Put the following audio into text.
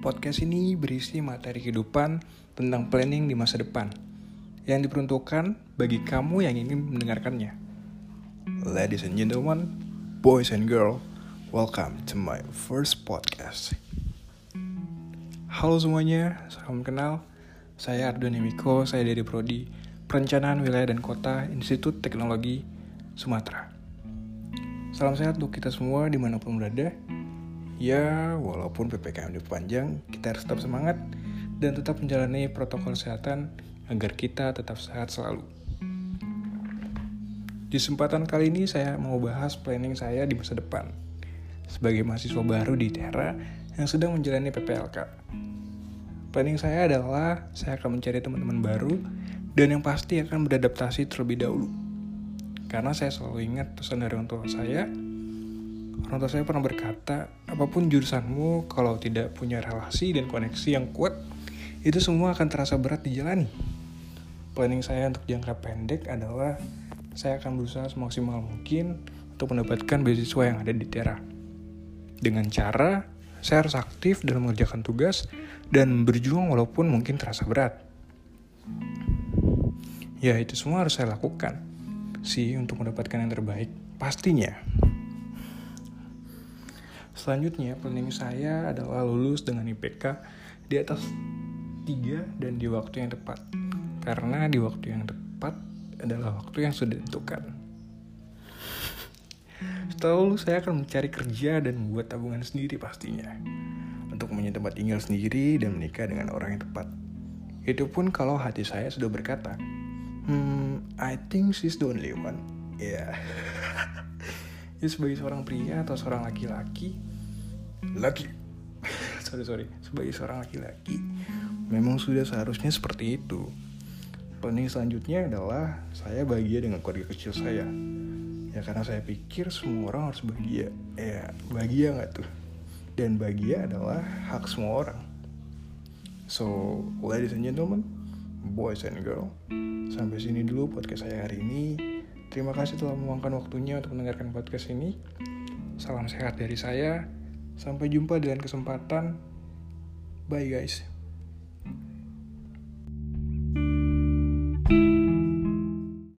Podcast ini berisi materi kehidupan tentang planning di masa depan yang diperuntukkan bagi kamu yang ingin mendengarkannya. Ladies and gentlemen, boys and girls, welcome to my first podcast. Halo semuanya, salam kenal. Saya Ardo Nemiko, saya dari Prodi Perencanaan Wilayah dan Kota Institut Teknologi Sumatera. Salam sehat untuk kita semua di mana pun berada. Ya, walaupun PPKM diperpanjang, kita harus tetap semangat dan tetap menjalani protokol kesehatan agar kita tetap sehat selalu. Di kesempatan kali ini saya mau bahas planning saya di masa depan sebagai mahasiswa baru di Tera yang sedang menjalani PPLK. Planning saya adalah saya akan mencari teman-teman baru dan yang pasti akan beradaptasi terlebih dahulu. Karena saya selalu ingat pesan dari orang tua saya, Orang tua saya pernah berkata, apa pun jurusanmu, kalau tidak punya relasi dan koneksi yang kuat, itu semua akan terasa berat dijalani. Planning saya untuk jangka pendek adalah saya akan berusaha semaksimal mungkin untuk mendapatkan beasiswa yang ada di Tera. Dengan cara, saya harus aktif dalam mengerjakan tugas dan berjuang walaupun mungkin terasa berat. Ya, itu semua harus saya lakukan sih untuk mendapatkan yang terbaik. Pastinya. Selanjutnya, planning saya adalah lulus dengan IPK di atas 3 dan di waktu yang tepat. Karena di waktu yang tepat adalah waktu yang sudah ditentukan. Setelah lulus, saya akan mencari kerja dan membuat tabungan sendiri pastinya. Untuk punya tempat tinggal sendiri dan menikah dengan orang yang tepat. Itu pun kalau hati saya sudah berkata, Hmm, I think she's the only one. Yeah. ya sebagai seorang pria atau seorang laki-laki, laki. Sorry sorry. Sebagai seorang laki-laki memang sudah seharusnya seperti itu. Planning selanjutnya adalah saya bahagia dengan keluarga kecil saya. Ya karena saya pikir semua orang harus bahagia. Ya bahagia nggak tuh? Dan bahagia adalah hak semua orang. So ladies and gentlemen boys and girl sampai sini dulu podcast saya hari ini terima kasih telah meluangkan waktunya untuk mendengarkan podcast ini salam sehat dari saya Sampai jumpa lain kesempatan. Bye guys.